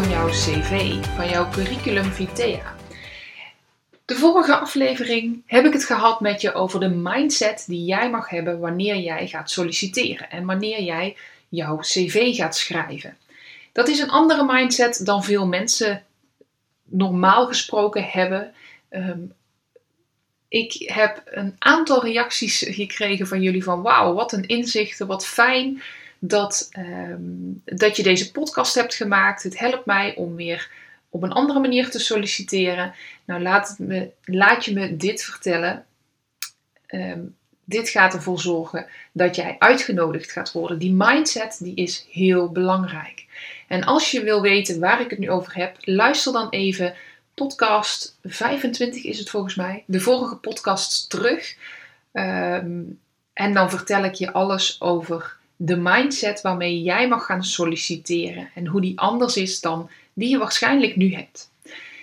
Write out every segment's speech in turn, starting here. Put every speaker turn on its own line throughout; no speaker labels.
Van jouw cv, van jouw curriculum vitae. De vorige aflevering heb ik het gehad met je over de mindset die jij mag hebben wanneer jij gaat solliciteren en wanneer jij jouw cv gaat schrijven. Dat is een andere mindset dan veel mensen normaal gesproken hebben. Ehm, ik heb een aantal reacties gekregen van jullie van wauw, wat een inzichten, wat fijn dat, ehm, dat je deze podcast hebt gemaakt. Het helpt mij om weer op een andere manier te solliciteren. Nou, laat, me, laat je me dit vertellen. Ehm, dit gaat ervoor zorgen dat jij uitgenodigd gaat worden. Die mindset die is heel belangrijk. En als je wil weten waar ik het nu over heb, luister dan even podcast 25 is het volgens mij. De vorige podcast terug. Ehm, en dan vertel ik je alles over de mindset waarmee jij mag gaan solliciteren en hoe die anders is dan die je waarschijnlijk nu hebt.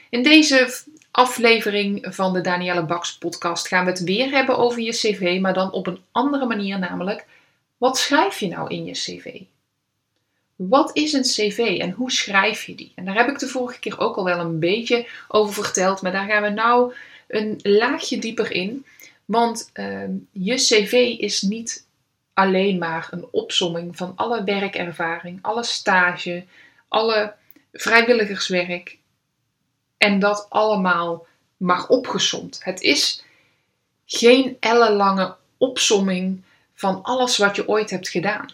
In deze aflevering van de Danielle Baks podcast gaan we het weer hebben over je cv, maar dan op een andere manier, namelijk wat schrijf je nou in je cv? Wat is een cv en hoe schrijf je die? En daar heb ik de vorige keer ook al wel een beetje over verteld, maar daar gaan we nou een laagje dieper in. Want ehm, je cv is niet alleen maar een opsomming van alle werkervaring, alle stage, alle vrijwilligerswerk. En dat allemaal mag opgesomd. Het is geen ellenlange opsomming van alles wat je ooit hebt gedaan.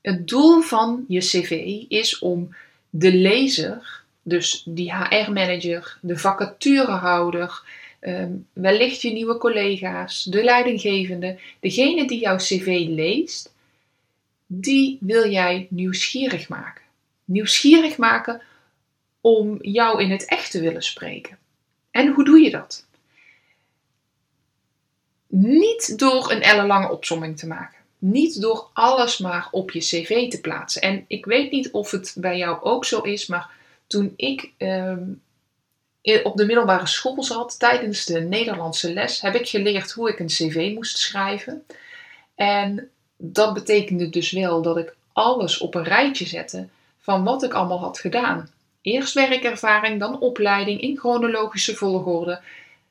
Het doel van je cv is om de lezer, dus die HR-manager, de vacaturehouder, Ehm, wellicht je nieuwe collega's, de leidinggevende, degene die jouw cv leest, die wil jij nieuwsgierig maken. Nieuwsgierig maken om jou in het echt te willen spreken. En hoe doe je dat? Niet door een ellenlange opsomming te maken. Niet door alles maar op je cv te plaatsen. En ik weet niet of het bij jou ook zo is, maar toen ik ehm, op de middelbare school zat, tijdens de Nederlandse les, heb ik geleerd hoe ik een cv moest schrijven. En dat betekende dus wel dat ik alles op een rijtje zette van wat ik allemaal had gedaan. Eerst werkervaring, dan opleiding in chronologische volgorde.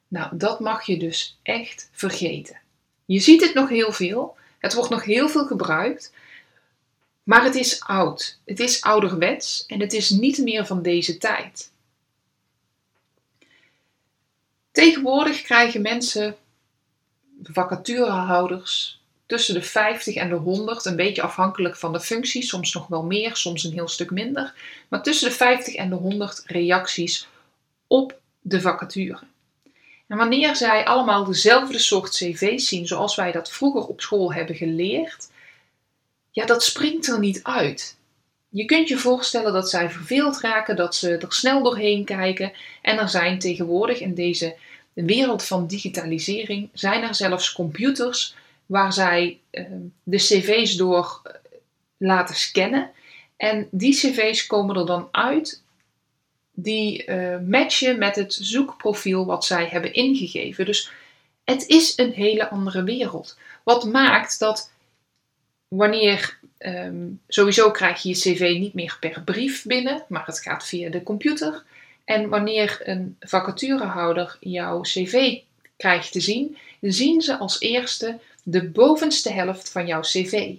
Nou, dat mag je dus echt vergeten. Je ziet het nog heel veel, het wordt nog heel veel gebruikt, maar het is oud. Het is ouderwets en het is niet meer van deze tijd. Tegenwoordig krijgen mensen, vacaturehouders, tussen de 50 en de 100, een beetje afhankelijk van de functie, soms nog wel meer, soms een heel stuk minder, maar tussen de 50 en de 100 reacties op de vacature. En wanneer zij allemaal dezelfde soort cv's zien, zoals wij dat vroeger op school hebben geleerd, ja, dat springt er niet uit. Je kunt je voorstellen dat zij verveeld raken, dat ze er snel doorheen kijken. En er zijn tegenwoordig in deze wereld van digitalisering, zijn er zelfs computers waar zij ehm, de cv's door eh, laten scannen. En die cv's komen er dan uit die uh, matchen met het zoekprofiel wat zij hebben ingegeven. Dus het is een hele andere wereld. Wat maakt dat wanneer Ehm, sowieso krijg je je cv niet meer per brief binnen, maar het gaat via de computer. En wanneer een vacaturehouder jouw cv krijgt te zien, zien ze als eerste de bovenste helft van jouw cv.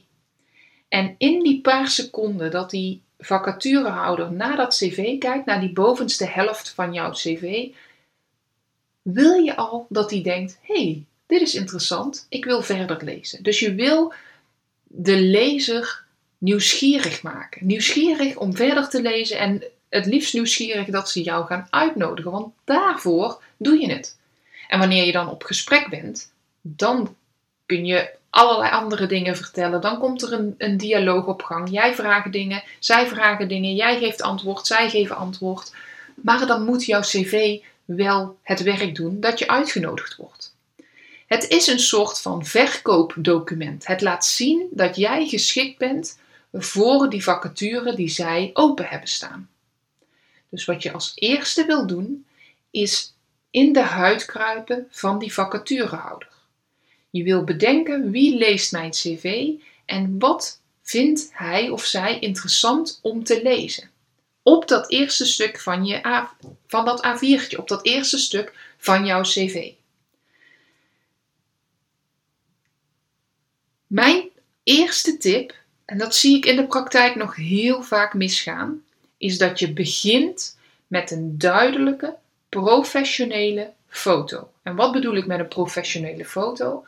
En in die paar seconden dat die vacaturehouder naar dat cv kijkt, naar die bovenste helft van jouw cv, wil je al dat hij denkt: hey, dit is interessant, ik wil verder lezen. Dus je wil de lezer nieuwsgierig maken. Nieuwsgierig om verder te lezen en het liefst nieuwsgierig dat ze jou gaan uitnodigen, want daarvoor doe je het. En wanneer je dan op gesprek bent, dan kun je allerlei andere dingen vertellen. Dan komt er een, een dialoog op gang. Jij vraagt dingen, zij vragen dingen, jij geeft antwoord, zij geven antwoord. Maar dan moet jouw cv wel het werk doen dat je uitgenodigd wordt. Het is een soort van verkoopdocument. Het laat zien dat jij geschikt bent voor die vacature die zij open hebben staan. Dus wat je als eerste wil doen, is in de huid kruipen van die vacaturehouder. Je wil bedenken wie leest mijn cv en wat vindt hij of zij interessant om te lezen. Op dat eerste stuk van, je van dat A4'tje, op dat eerste stuk van jouw cv. Mijn eerste tip, en dat zie ik in de praktijk nog heel vaak misgaan, is dat je begint met een duidelijke, professionele foto. En wat bedoel ik met een professionele foto?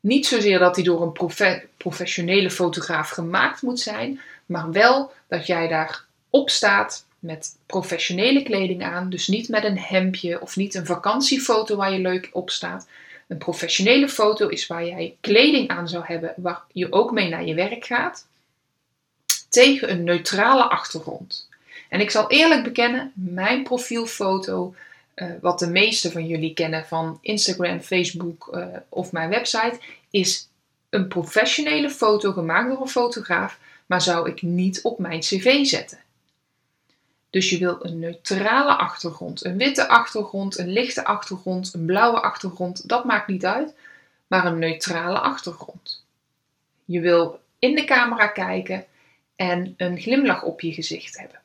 Niet zozeer dat die door een professionele fotograaf gemaakt moet zijn, maar wel dat jij daar op staat met professionele kleding aan. Dus niet met een hemdje of niet een vakantiefoto waar je leuk op staat. Een professionele foto is waar jij kleding aan zou hebben waar je ook mee naar je werk gaat. Tegen een neutrale achtergrond. En ik zal eerlijk bekennen, mijn profielfoto uh, wat de meeste van jullie kennen van Instagram, Facebook uh, of mijn website, is een professionele foto gemaakt door een fotograaf, maar zou ik niet op mijn cv zetten. Dus je wil een neutrale achtergrond, een witte achtergrond, een lichte achtergrond, een blauwe achtergrond, dat maakt niet uit, maar een neutrale achtergrond. Je wil in de camera kijken en een glimlach op je gezicht hebben.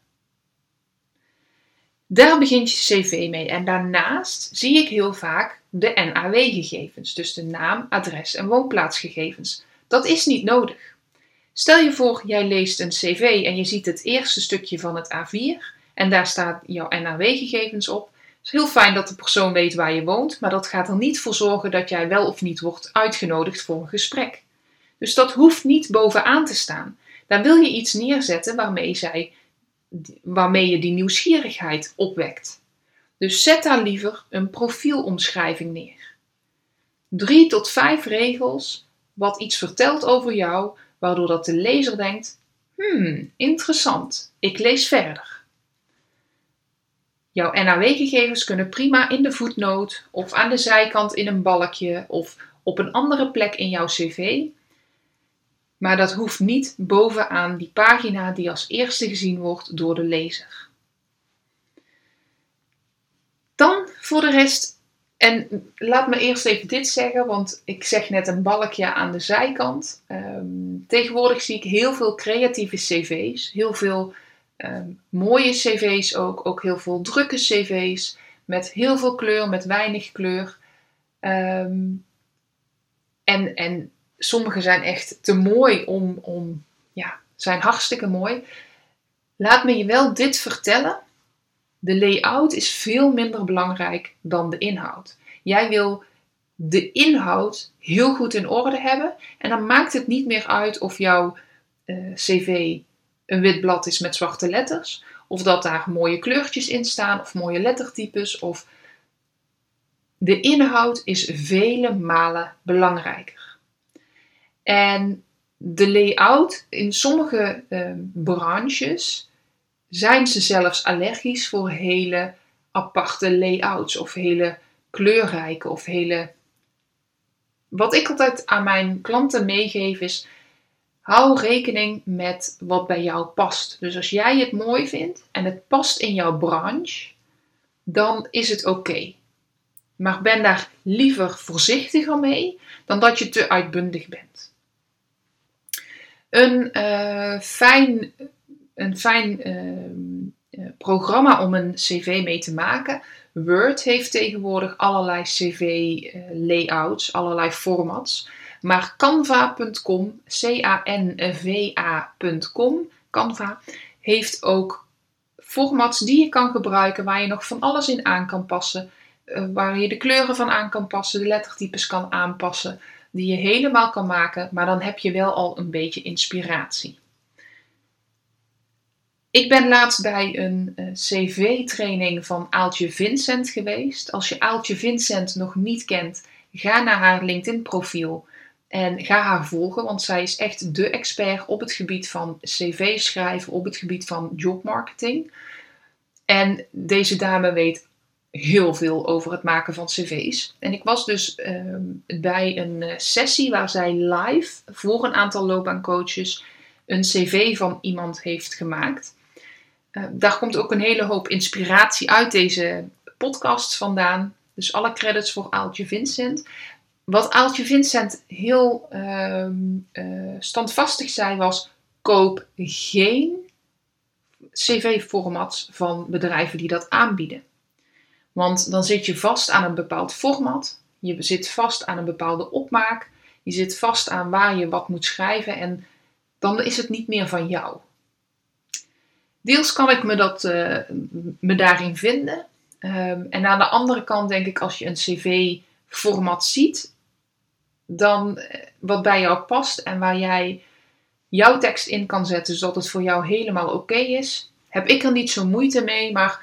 Daar begint je cv mee. En daarnaast zie ik heel vaak de NAW-gegevens, dus de naam, adres en woonplaatsgegevens. Dat is niet nodig. Stel je voor, jij leest een cv en je ziet het eerste stukje van het A4 en daar staat jouw NAW-gegevens op. Het is heel fijn dat de persoon weet waar je woont, maar dat gaat er niet voor zorgen dat jij wel of niet wordt uitgenodigd voor een gesprek. Dus dat hoeft niet bovenaan te staan. Daar wil je iets neerzetten waarmee zij waarmee je die nieuwsgierigheid opwekt. Dus zet daar liever een profielomschrijving neer. Drie tot vijf regels wat iets vertelt over jou, waardoor dat de lezer denkt: hmm, interessant, ik lees verder. Jouw NAW-gegevens kunnen prima in de voetnoot of aan de zijkant in een balkje of op een andere plek in jouw cv maar dat hoeft niet bovenaan die pagina die als eerste gezien wordt door de lezer. Dan voor de rest, en laat me eerst even dit zeggen, want ik zeg net een balkje aan de zijkant. Ehm, tegenwoordig zie ik heel veel creatieve cv's, heel veel ehm, mooie cv's ook, ook heel veel drukke cv's met heel veel kleur, met weinig kleur. Ehm, en, en sommige zijn echt te mooi om, om, ja, zijn hartstikke mooi. Laat me je wel dit vertellen. De layout is veel minder belangrijk dan de inhoud. Jij wil de inhoud heel goed in orde hebben. En dan maakt het niet meer uit of jouw uh, cv een wit blad is met zwarte letters. Of dat daar mooie kleurtjes in staan of mooie lettertypes. Of de inhoud is vele malen belangrijker. En de layout in sommige uh, branches zijn ze zelfs allergisch voor hele aparte layouts of hele kleurrijke of hele. Wat ik altijd aan mijn klanten meegeef is: hou rekening met wat bij jou past. Dus als jij het mooi vindt en het past in jouw branche, dan is het oké. Maar ben daar liever voorzichtiger mee dan dat je te uitbundig bent. Een uh, fijn, een fijn uh, programma om een cv mee te maken. Word heeft tegenwoordig allerlei cv-layouts, allerlei formats. Maar canva.com, C-A-N-V-A.com, Canva, heeft ook formats die je kan gebruiken waar je nog van alles in aan kan passen. waar je de kleuren van aan kan passen, de lettertypes kan aanpassen die je helemaal kan maken, maar dan heb je wel al een beetje inspiratie. Ik ben laatst bij een uh, CV-training van Aaltje Vincent geweest. Als je Aaltje Vincent nog niet kent, ga naar haar LinkedIn-profiel En ga haar volgen, want zij is echt de expert op het gebied van cv schrijven, op het gebied van jobmarketing. En deze dame weet heel veel over het maken van cv's. En ik was dus ehm, bij een eh, sessie waar zij live voor een aantal loopbaancoaches een cv van iemand heeft gemaakt. Uh, daar komt ook een hele hoop inspiratie uit deze podcast vandaan. Dus alle credits voor Aaltje Vincent. Wat Aaltje Vincent heel uh, uh, standvastig zei was: koop geen cv-formats van bedrijven die dat aanbieden. Want dan zit je vast aan een bepaald format, je zit vast aan een bepaalde opmaak, je zit vast aan waar je wat moet schrijven en dan is het niet meer van jou. Deels kan ik me, dat, uh, me daarin vinden. Um, en aan de andere kant denk ik, als je een cv-format ziet, dan eh, wat bij jou past en waar jij jouw tekst in kan zetten, zodat het voor jou helemaal oké is, heb ik er niet zo moeite mee. Maar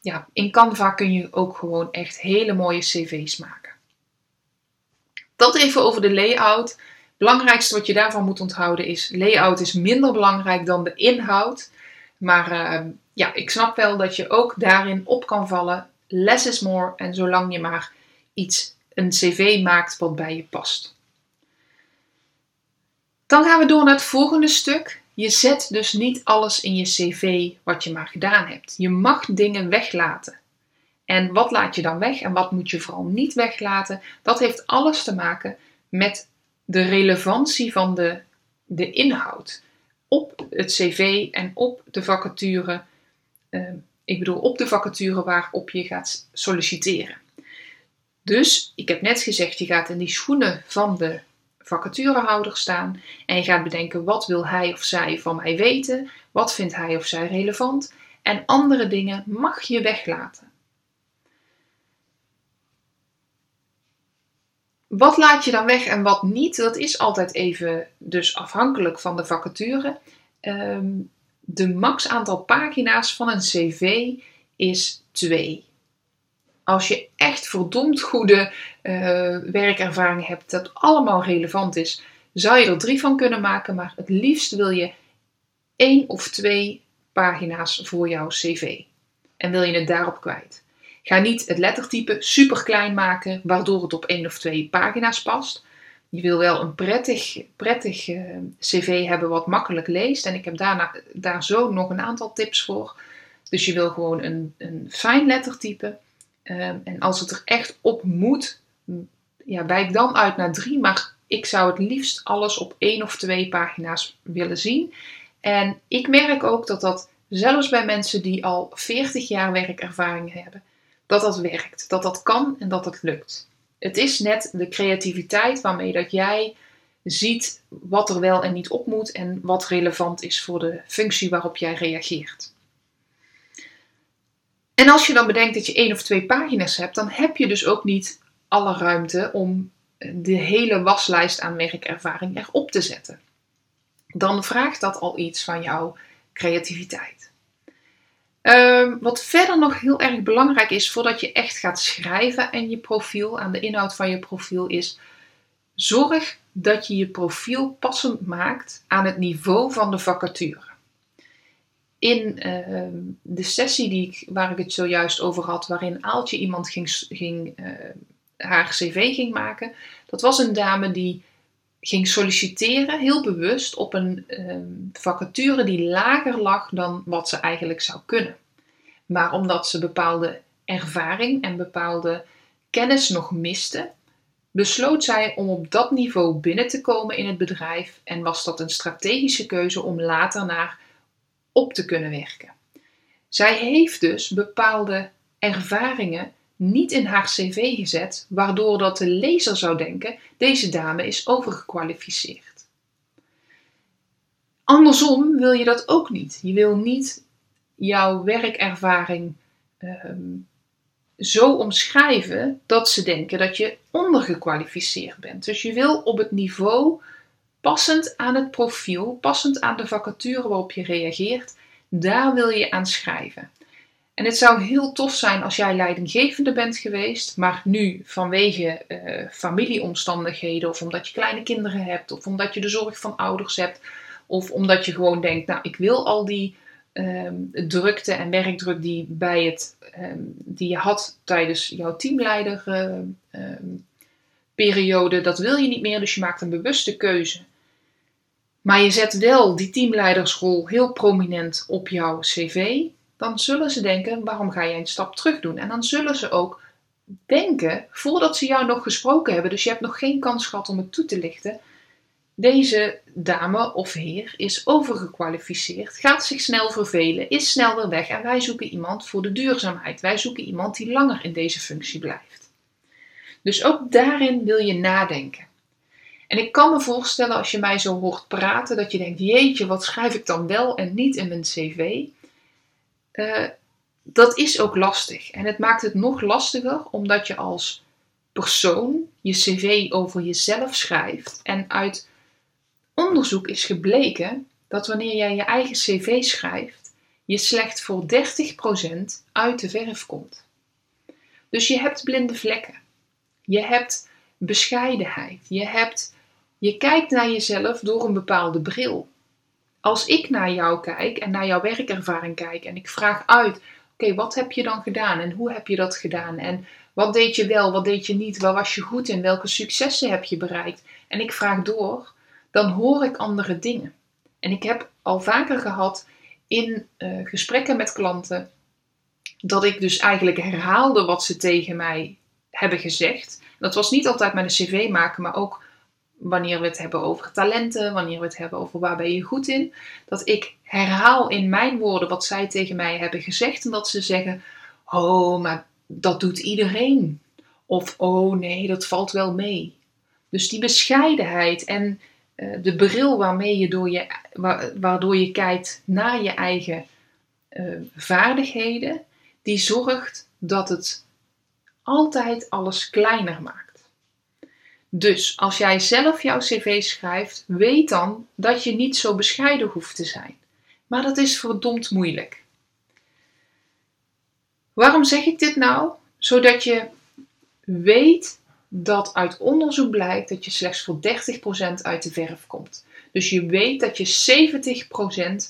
ja, in Canva kun je ook gewoon echt hele mooie cv's maken. Dat even over de layout. Het belangrijkste wat je daarvan moet onthouden is: layout is minder belangrijk dan de inhoud. Maar uh, ja, ik snap wel dat je ook daarin op kan vallen. Less is more. En zolang je maar iets, een cv maakt wat bij je past. Dan gaan we door naar het volgende stuk. Je zet dus niet alles in je cv wat je maar gedaan hebt. Je mag dingen weglaten. En wat laat je dan weg en wat moet je vooral niet weglaten? Dat heeft alles te maken met de relevantie van de, de inhoud op het cv en op de vacature. Uh, ik bedoel, op de vacature waarop je gaat solliciteren. Dus, ik heb net gezegd, je gaat in die schoenen van de vacaturehouder staan en je gaat bedenken wat wil hij of zij van mij weten, wat vindt hij of zij relevant en andere dingen mag je weglaten. Wat laat je dan weg en wat niet? Dat is altijd even dus afhankelijk van de vacature. Um, de max aantal pagina's van een cv is 2 als je echt verdomd goede uh, werkervaring hebt, dat allemaal relevant is, zou je er drie van kunnen maken. Maar het liefst wil je één of twee pagina's voor jouw cv. En wil je het daarop kwijt. Ga niet het lettertype super klein maken, waardoor het op één of twee pagina's past. Je wil wel een prettig, prettig uh, cv hebben wat makkelijk leest. En ik heb daarna, daar zo nog een aantal tips voor. Dus je wil gewoon een, een fijn lettertype. Ehm, en als het er echt op moet, ja, wijk dan uit naar drie. Maar ik zou het liefst alles op één of twee pagina's willen zien. En ik merk ook dat dat zelfs bij mensen die al 40 jaar werkervaring hebben, dat dat werkt. Dat dat kan en dat het lukt. Het is net de creativiteit waarmee dat jij ziet wat er wel en niet op moet en wat relevant is voor de functie waarop jij reageert. En als je dan bedenkt dat je één of twee pagina's hebt, dan heb je dus ook niet alle ruimte om de hele waslijst aan werkervaring erop te zetten. Dan vraagt dat al iets van jouw creativiteit. Um, wat verder nog heel erg belangrijk is voordat je echt gaat schrijven aan je profiel, aan de inhoud van je profiel, is zorg dat je je profiel passend maakt aan het niveau van de vacature. In uh, de sessie die ik, waar ik het zojuist over had, waarin Aaltje iemand ging, ging uh, haar cv ging maken, dat was een dame die ging solliciteren, heel bewust, op een uh, vacature die lager lag dan wat ze eigenlijk zou kunnen. Maar omdat ze bepaalde ervaring en bepaalde kennis nog miste, besloot zij om op dat niveau binnen te komen in het bedrijf en was dat een strategische keuze om later naar op te kunnen werken. Zij heeft dus bepaalde ervaringen niet in haar cv gezet, waardoor dat de lezer zou denken: deze dame is overgekwalificeerd. Andersom wil je dat ook niet. Je wil niet jouw werkervaring ehm, zo omschrijven dat ze denken dat je ondergekwalificeerd bent. Dus je wil op het niveau passend aan het profiel, passend aan de vacature waarop je reageert, daar wil je aan schrijven. En het zou heel tof zijn als jij leidinggevende bent geweest, maar nu vanwege uh, familieomstandigheden of omdat je kleine kinderen hebt of omdat je de zorg van ouders hebt of omdat je gewoon denkt, nou ik wil al die um, drukte en werkdruk die, bij het, um, die je had tijdens jouw teamleiderperiode, uh, dat wil je niet meer, dus je maakt een bewuste keuze. Maar je zet wel die teamleidersrol heel prominent op jouw cv dan zullen ze denken: waarom ga jij een stap terug doen? En dan zullen ze ook denken, voordat ze jou nog gesproken hebben, dus je hebt nog geen kans gehad om het toe te lichten. Deze dame of heer is overgekwalificeerd, gaat zich snel vervelen, is snel weer weg en wij zoeken iemand voor de duurzaamheid. Wij zoeken iemand die langer in deze functie blijft. Dus ook daarin wil je nadenken. En ik kan me voorstellen als je mij zo hoort praten dat je denkt: jeetje, wat schrijf ik dan wel en niet in mijn cv? Uh, dat is ook lastig. En het maakt het nog lastiger omdat je als persoon je cv over jezelf schrijft. En uit onderzoek is gebleken dat wanneer jij je eigen cv schrijft, je slechts voor 30% uit de verf komt. Dus je hebt blinde vlekken. Je hebt bescheidenheid. Je, hebt, je kijkt naar jezelf door een bepaalde bril als ik naar jou kijk en naar jouw werkervaring kijk en ik vraag uit, oké, wat heb je dan gedaan en hoe heb je dat gedaan en wat deed je wel, wat deed je niet, waar was je goed in, welke successen heb je bereikt en ik vraag door, dan hoor ik andere dingen. En ik heb al vaker gehad in uh, gesprekken met klanten dat ik dus eigenlijk herhaalde wat ze tegen mij hebben gezegd. Dat was niet altijd met een cv maken, maar ook wanneer we het hebben over talenten, wanneer we het hebben over waar ben je goed in, dat ik herhaal in mijn woorden wat zij tegen mij hebben gezegd en dat ze zeggen: Oh, maar dat doet iedereen. Of oh nee, dat valt wel mee. Dus die bescheidenheid en uh, de bril waarmee je door je, waardoor je kijkt naar je eigen uh, vaardigheden, die zorgt dat het altijd alles kleiner maakt. Dus als jij zelf jouw cv schrijft, weet dan dat je niet zo bescheiden hoeft te zijn. Maar dat is verdomd moeilijk. Waarom zeg ik dit nou? Zodat je weet dat uit onderzoek blijkt dat je slechts voor 30% uit de verf komt. Dus je weet dat je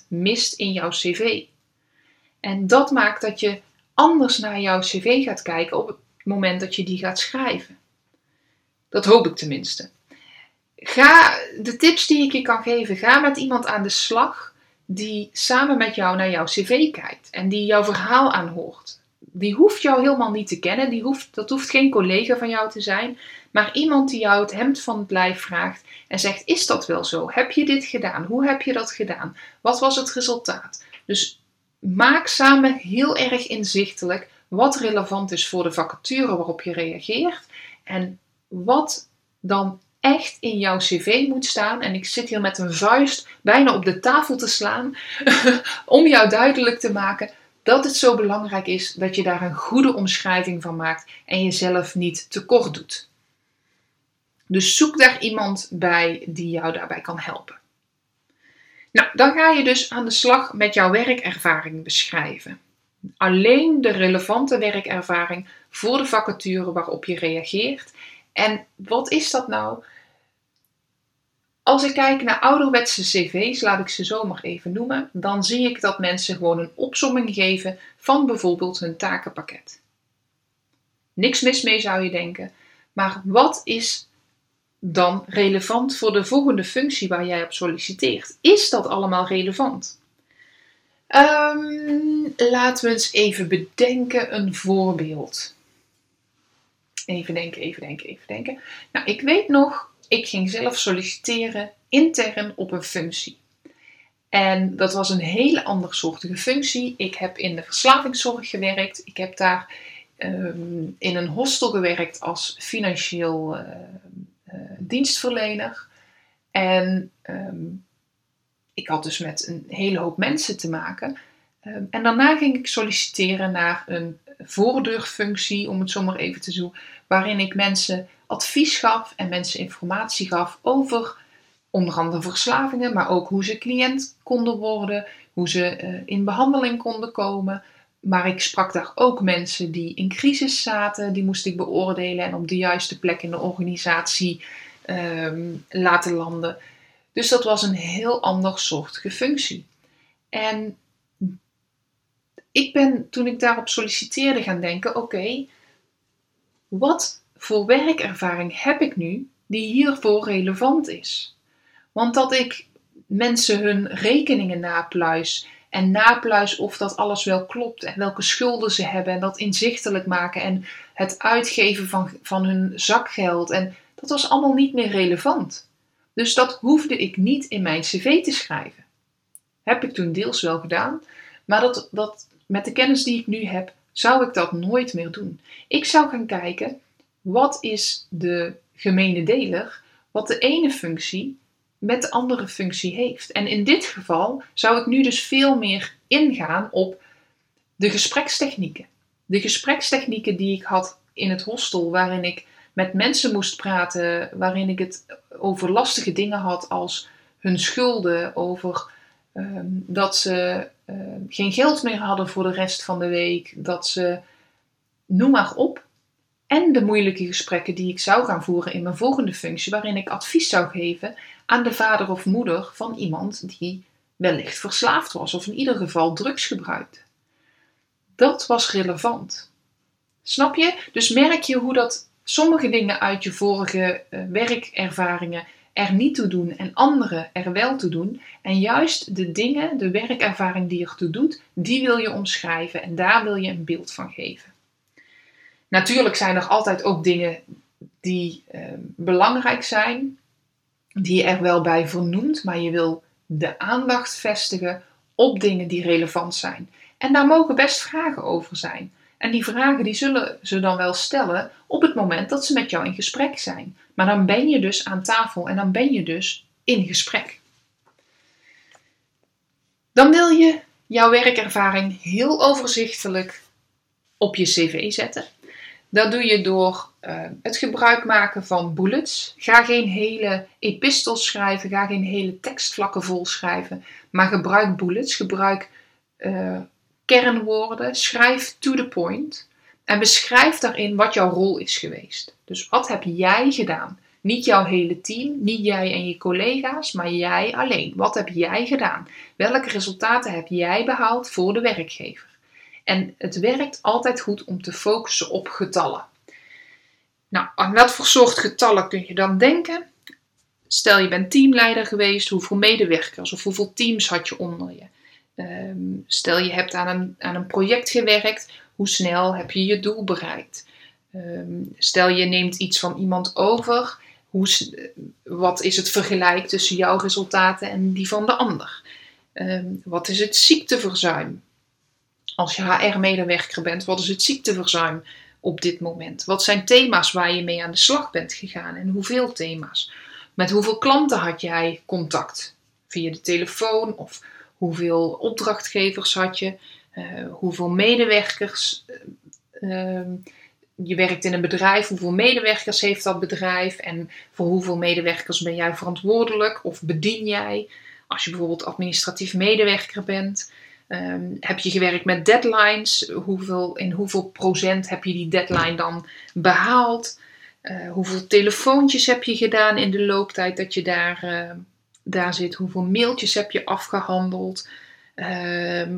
70% mist in jouw cv. En dat maakt dat je anders naar jouw cv gaat kijken op het moment dat je die gaat schrijven. Dat hoop ik tenminste. Ga de tips die ik je kan geven, ga met iemand aan de slag die samen met jou naar jouw cv kijkt en die jouw verhaal aanhoort. Die hoeft jou helemaal niet te kennen, die hoeft, dat hoeft geen collega van jou te zijn, maar iemand die jou het hemd van het lijf vraagt en zegt: Is dat wel zo? Heb je dit gedaan? Hoe heb je dat gedaan? Wat was het resultaat? Dus maak samen heel erg inzichtelijk wat relevant is voor de vacature waarop je reageert en wat dan echt in jouw cv moet staan. En ik zit hier met een vuist bijna op de tafel te slaan om jou duidelijk te maken dat het zo belangrijk is dat je daar een goede omschrijving van maakt en jezelf niet tekort doet. Dus zoek daar iemand bij die jou daarbij kan helpen. Nou, dan ga je dus aan de slag met jouw werkervaring beschrijven. Alleen de relevante werkervaring voor de vacature waarop je reageert en wat is dat nou? Als ik kijk naar ouderwetse cv's, laat ik ze zo maar even noemen, dan zie ik dat mensen gewoon een opsomming geven van bijvoorbeeld hun takenpakket. Niks mis mee zou je denken, maar wat is dan relevant voor de volgende functie waar jij op solliciteert? Is dat allemaal relevant? Um, laten we eens even bedenken een voorbeeld. Even denken, even denken, even denken. Nou, ik weet nog, ik ging zelf solliciteren intern op een functie. En dat was een hele andersoortige functie. Ik heb in de verslavingszorg gewerkt. Ik heb daar ehm, in een hostel gewerkt als financieel uh, uh, dienstverlener. En ehm, ik had dus met een hele hoop mensen te maken. Ehm, en daarna ging ik solliciteren naar een voordeurfunctie, om het zo maar even te doen, waarin ik mensen advies gaf en mensen informatie gaf over onder andere verslavingen, maar ook hoe ze cliënt konden worden, hoe ze uh, in behandeling konden komen, maar ik sprak daar ook mensen die in crisis zaten, die moest ik beoordelen en op de juiste plek in de organisatie ehm, laten landen. Dus dat was een heel ander soort functie. En ik ben toen ik daarop solliciteerde gaan denken: oké, wat voor werkervaring heb ik nu die hiervoor relevant is? Want dat ik mensen hun rekeningen napluis en napluis of dat alles wel klopt en welke schulden ze hebben en dat inzichtelijk maken en het uitgeven van, van hun zakgeld. En dat was allemaal niet meer relevant. Dus dat hoefde ik niet in mijn cv te schrijven. Heb ik toen deels wel gedaan, maar dat, dat, met de kennis die ik nu heb, zou ik dat nooit meer doen. Ik zou gaan kijken, wat is de gemene deler, wat de ene functie met de andere functie heeft. En in dit geval zou ik nu dus veel meer ingaan op de gesprekstechnieken. De gesprekstechnieken die ik had in het hostel, waarin ik met mensen moest praten, waarin ik het over lastige dingen had als hun schulden, over ehm, dat ze geen geld meer hadden voor de rest van de week, dat ze noem maar op. En de moeilijke gesprekken die ik zou gaan voeren in mijn volgende functie, waarin ik advies zou geven aan de vader of moeder van iemand die wellicht verslaafd was of in ieder geval drugs gebruikte. Dat was relevant. Snap je? Dus merk je hoe dat sommige dingen uit je vorige uh, werkervaringen er niet toe doen en andere er wel toe doen. En juist de dingen, de werkervaring die er toe doet, die wil je omschrijven en daar wil je een beeld van geven. Natuurlijk zijn er altijd ook dingen die uh, belangrijk zijn die je er wel bij vernoemt, maar je wil de aandacht vestigen op dingen die relevant zijn. En daar mogen best vragen over zijn. En die vragen die zullen ze dan wel stellen op het moment dat ze met jou in gesprek zijn. Maar dan ben je dus aan tafel en dan ben je dus in gesprek. Dan wil je jouw werkervaring heel overzichtelijk op je cv zetten. Dat doe je door uh, het gebruik maken van bullets. Ga geen hele epistels schrijven, ga geen hele tekstvlakken vol schrijven, maar gebruik bullets, gebruik uh, kernwoorden, schrijf to the point en beschrijf daarin wat jouw rol is geweest. Dus wat heb jij gedaan? Niet jouw hele team, niet jij en je collega's, maar jij alleen. Wat heb jij gedaan? Welke resultaten heb jij behaald voor de werkgever? En het werkt altijd goed om te focussen op getallen. Nou, aan wat voor soort getallen kun je dan denken? Stel je bent teamleider geweest, hoeveel medewerkers of hoeveel teams had je onder je? Ehm, stel je hebt aan een, aan een project gewerkt, hoe snel heb je je doel bereikt? Ehm, stel je neemt iets van iemand over, hoe, wat is het vergelijk tussen jouw resultaten en die van de ander? Ehm, wat is het ziekteverzuim? Als je HR-medewerker bent, wat is het ziekteverzuim op dit moment? Wat zijn thema's waar je mee aan de slag bent gegaan en hoeveel thema's? Met hoeveel klanten had jij contact? Via de telefoon of hoeveel opdrachtgevers had je? Uh, hoeveel medewerkers? Uh, je werkt in een bedrijf, hoeveel medewerkers heeft dat bedrijf en voor hoeveel medewerkers ben jij verantwoordelijk of bedien jij? Als je bijvoorbeeld administratief medewerker bent, Um, heb je gewerkt met deadlines? Hoeveel, in hoeveel procent heb je die deadline dan behaald? Uh, hoeveel telefoontjes heb je gedaan in de looptijd dat je daar, daar zit? Hoeveel mailtjes heb je afgehandeld? Uh,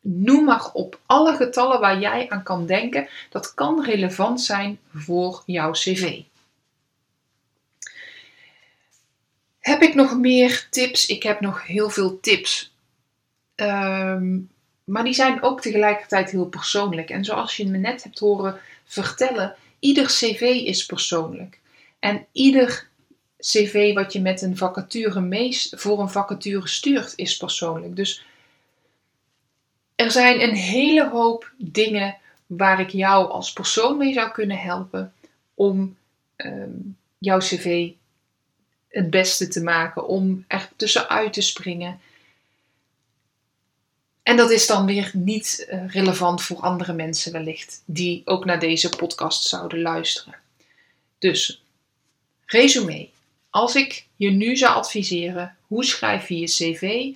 noem maar op alle getallen waar jij aan kan denken. Dat kan relevant zijn voor jouw cv. Heb ik nog meer tips? Ik heb nog heel veel tips Ehm, maar die zijn ook tegelijkertijd heel persoonlijk. En zoals je me net hebt horen vertellen, ieder cv is persoonlijk. En ieder cv wat je met een vacature voor een vacature stuurt, is persoonlijk. Dus er zijn een hele hoop dingen waar ik jou als persoon mee zou kunnen helpen om ehm, jouw cv het beste te maken, om er tussenuit te springen. En dat is dan weer niet eh, relevant voor andere mensen wellicht, die ook naar deze podcast zouden luisteren. Dus, resume. Als ik je nu zou adviseren, hoe schrijf je je cv?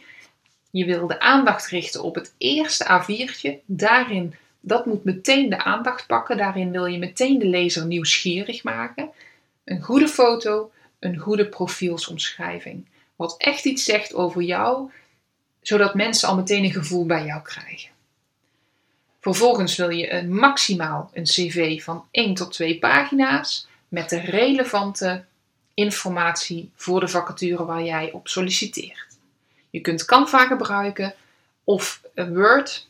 Je wil de aandacht richten op het eerste A4'tje. Daarin, dat moet meteen de aandacht pakken. Daarin wil je meteen de lezer nieuwsgierig maken. Een goede foto, een goede profielsomschrijving. Wat echt iets zegt over jou, zodat mensen al meteen een gevoel bij jou krijgen. Vervolgens wil je een maximaal een cv van 1 tot 2 pagina's met de relevante informatie voor de vacature waar jij op solliciteert. Je kunt Canva gebruiken of Word.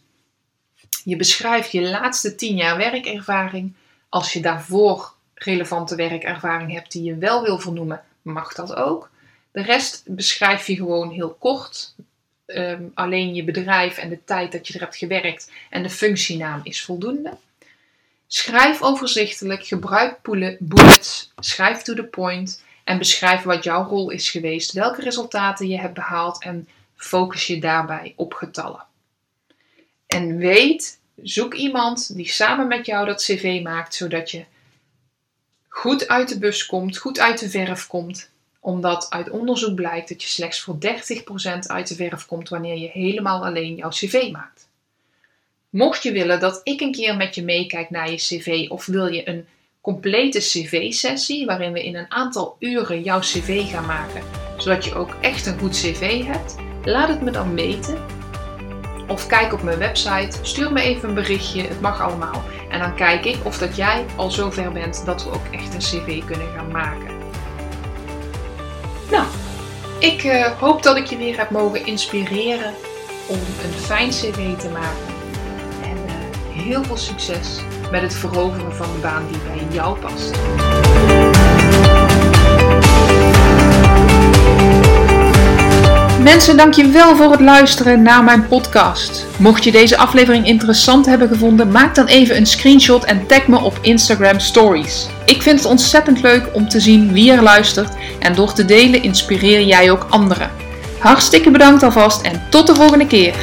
Je beschrijft je laatste 10 jaar werkervaring. Als je daarvoor relevante werkervaring hebt die je wel wil vernoemen, mag dat ook. De rest beschrijf je gewoon heel kort. Ehm, alleen je bedrijf en de tijd dat je er hebt gewerkt en de functienaam is voldoende. Schrijf overzichtelijk, gebruik bullets, schrijf to the point en beschrijf wat jouw rol is geweest, welke resultaten je hebt behaald en focus je daarbij op getallen. En weet, zoek iemand die samen met jou dat cv maakt, zodat je goed uit de bus komt, goed uit de verf komt. Omdat uit onderzoek blijkt dat je slechts voor 30% uit de verf komt wanneer je helemaal alleen jouw cv maakt. Mocht je willen dat ik een keer met je meekijk naar je cv of wil je een complete cv-sessie waarin we in een aantal uren jouw cv gaan maken, zodat je ook echt een goed cv hebt, laat het me dan weten. Of kijk op mijn website, stuur me even een berichtje, het mag allemaal. En dan kijk ik of dat jij al zover bent dat we ook echt een cv kunnen gaan maken. Nou, ik uh, hoop dat ik je weer heb mogen inspireren om een fijn cv te maken. En uh, heel veel succes met het veroveren van de baan die bij jou past. Mensen, dankjewel voor het luisteren naar mijn podcast. Mocht je deze aflevering interessant hebben gevonden, maak dan even een screenshot en tag me op Instagram Stories. Ik vind het ontzettend leuk om te zien wie er luistert en door te delen inspireer jij ook anderen. Hartstikke bedankt alvast en tot de volgende keer.